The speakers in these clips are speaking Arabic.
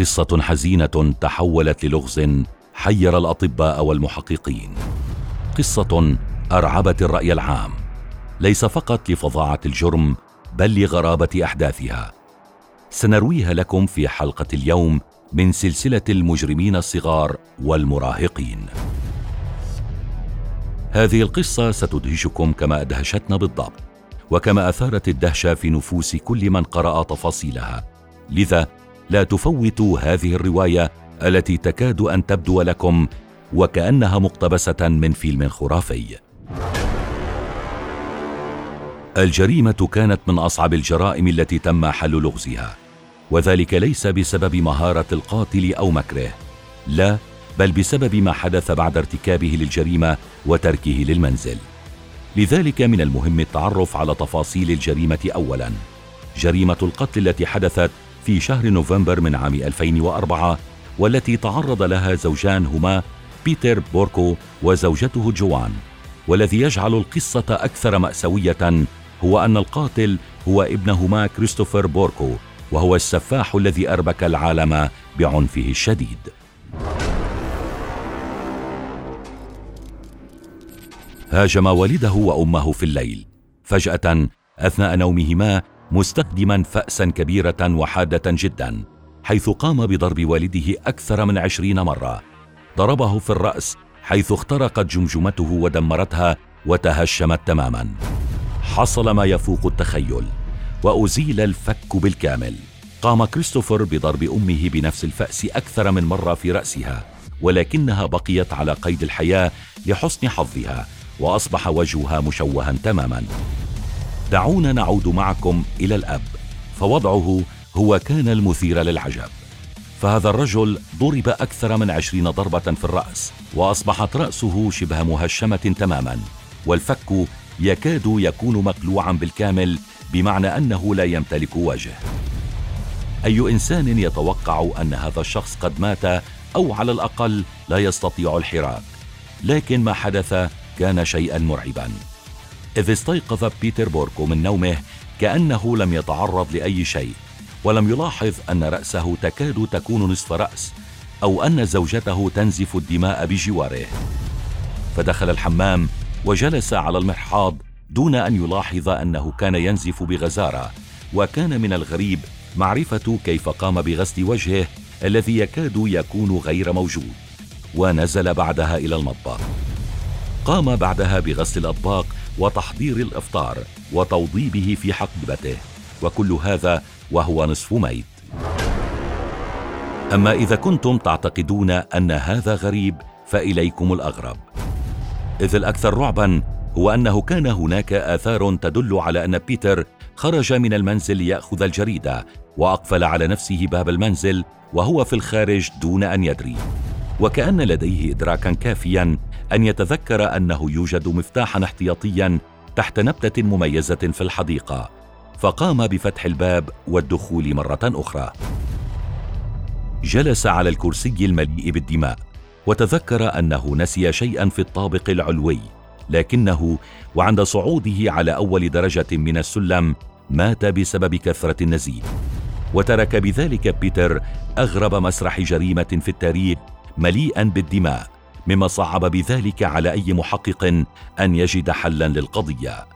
قصة حزينة تحولت للغز حير الأطباء والمحققين. قصة أرعبت الرأي العام. ليس فقط لفظاعة الجرم بل لغرابة أحداثها. سنرويها لكم في حلقة اليوم من سلسلة المجرمين الصغار والمراهقين. هذه القصة ستدهشكم كما ادهشتنا بالضبط وكما أثارت الدهشة في نفوس كل من قرأ تفاصيلها. لذا لا تفوتوا هذه الرواية التي تكاد أن تبدو لكم وكأنها مقتبسة من فيلم خرافي. الجريمة كانت من أصعب الجرائم التي تم حل لغزها وذلك ليس بسبب مهارة القاتل أو مكره لا بل بسبب ما حدث بعد ارتكابه للجريمة وتركه للمنزل. لذلك من المهم التعرف على تفاصيل الجريمة اولا جريمة القتل التي حدثت في شهر نوفمبر من عام 2004 والتي تعرض لها زوجان هما بيتر بوركو وزوجته جوان. والذي يجعل القصة أكثر مأساوية هو أن القاتل هو ابنهما كريستوفر بوركو وهو السفاح الذي أربك العالم بعنفه الشديد. هاجم والده وأمه في الليل فجأة أثناء نومهما مستخدما فأسا كبيرة وحادة جدا حيث قام بضرب والده أكثر من عشرين مرة. ضربه في الرأس حيث اخترقت جمجمته ودمرتها وتهشمت تماما. حصل ما يفوق التخيل وأزيل الفك بالكامل. قام كريستوفر بضرب أمه بنفس الفأس أكثر من مرة في رأسها ولكنها بقيت على قيد الحياة لحسن حظها وأصبح وجهها مشوها تماما. دعونا نعود معكم إلى الأب فوضعه هو كان المثير للعجب. فهذا الرجل ضرب أكثر من عشرين ضربة في الرأس وأصبحت رأسه شبه مهشمة تماما والفك يكاد يكون مقلوعا بالكامل بمعنى أنه لا يمتلك وجه. أي إنسان يتوقع أن هذا الشخص قد مات أو على الأقل لا يستطيع الحراك لكن ما حدث كان شيئا مرعبا. إذ استيقظ بيتر بوركو من نومه كأنه لم يتعرض لأي شيء ولم يلاحظ أن رأسه تكاد تكون نصف رأس أو أن زوجته تنزف الدماء بجواره. فدخل الحمام وجلس على المرحاض دون أن يلاحظ أنه كان ينزف بغزارة وكان من الغريب معرفة كيف قام بغسل وجهه الذي يكاد يكون غير موجود. ونزل بعدها إلى المطبخ. قام بعدها بغسل الأطباق وتحضير الإفطار وتوضيبه في حقيبته. وكل هذا وهو نصف ميت. أما إذا كنتم تعتقدون أن هذا غريب فإليكم الأغرب. إذ الأكثر رعبا هو أنه كان هناك آثار تدل على أن بيتر خرج من المنزل لياخذ الجريدة وأقفل على نفسه باب المنزل وهو في الخارج دون أن يدري. وكأن لديه ادراكا كافيا أن يتذكر أنه يوجد مفتاحا احتياطيا تحت نبتة مميزة في الحديقة فقام بفتح الباب والدخول مرة أخرى. جلس على الكرسي المليء بالدماء وتذكر أنه نسي شيئا في الطابق العلوي لكنه وعند صعوده على أول درجة من السلم مات بسبب كثرة النزيف. وترك بذلك بيتر أغرب مسرح جريمة في التاريخ مليئا بالدماء. مما صعب بذلك على أي محقق أن يجد حلا للقضية.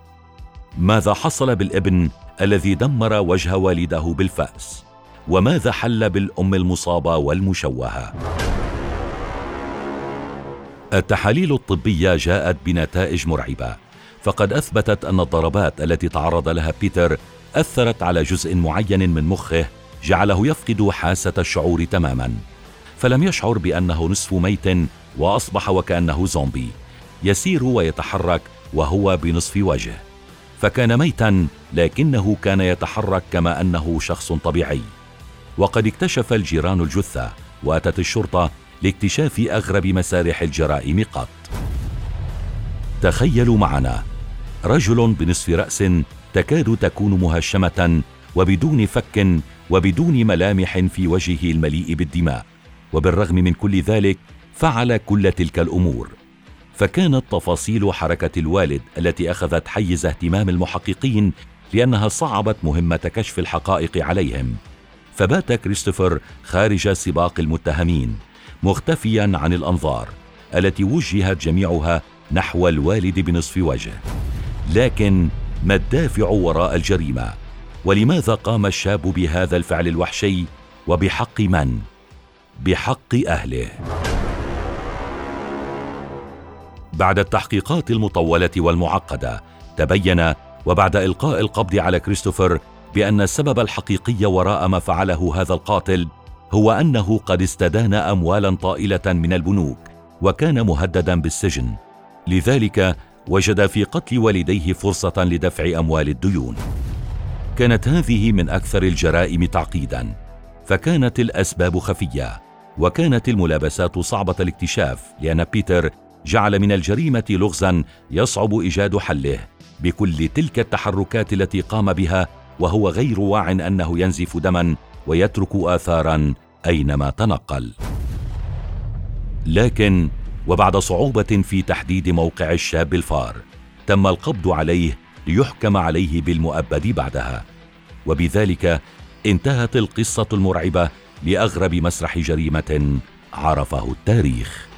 ماذا حصل بالابن الذي دمر وجه والده بالفأس؟ وماذا حل بالأم المصابة والمشوهة؟ التحاليل الطبية جاءت بنتائج مرعبة فقد أثبتت أن الضربات التي تعرض لها بيتر أثرت على جزء معين من مخه جعله يفقد حاسة الشعور تماما فلم يشعر بأنه نصف ميت وأصبح وكأنه زومبي يسير ويتحرك وهو بنصف وجه. فكان ميتا لكنه كان يتحرك كما أنه شخص طبيعي. وقد اكتشف الجيران الجثة وأتت الشرطة لاكتشاف أغرب مسارح الجرائم قط. تخيلوا معنا رجل بنصف رأس تكاد تكون مهشمة وبدون فك وبدون ملامح في وجهه المليء بالدماء. وبالرغم من كل ذلك فعل كل تلك الأمور. فكانت تفاصيل حركة الوالد التي أخذت حيز اهتمام المحققين لأنها صعبت مهمة كشف الحقائق عليهم. فبات كريستوفر خارج سباق المتهمين مختفيا عن الأنظار التي وجهت جميعها نحو الوالد بنصف وجه. لكن ما الدافع وراء الجريمة؟ ولماذا قام الشاب بهذا الفعل الوحشي؟ وبحق من؟ بحق أهله. بعد التحقيقات المطولة والمعقدة تبين وبعد إلقاء القبض على كريستوفر بأن السبب الحقيقي وراء ما فعله هذا القاتل هو أنه قد استدان اموالا طائلة من البنوك وكان مهددا بالسجن. لذلك وجد في قتل والديه فرصة لدفع أموال الديون. كانت هذه من أكثر الجرائم تعقيدا فكانت الأسباب خفية وكانت الملابسات صعبة الاكتشاف لأن بيتر جعل من الجريمة لغزا يصعب إيجاد حله بكل تلك التحركات التي قام بها وهو غير واع أنه ينزف دما ويترك اثارا أينما تنقل. لكن وبعد صعوبة في تحديد موقع الشاب الفار تم القبض عليه ليحكم عليه بالمؤبد بعدها. وبذلك انتهت القصة المرعبة لأغرب مسرح جريمة عرفه التاريخ.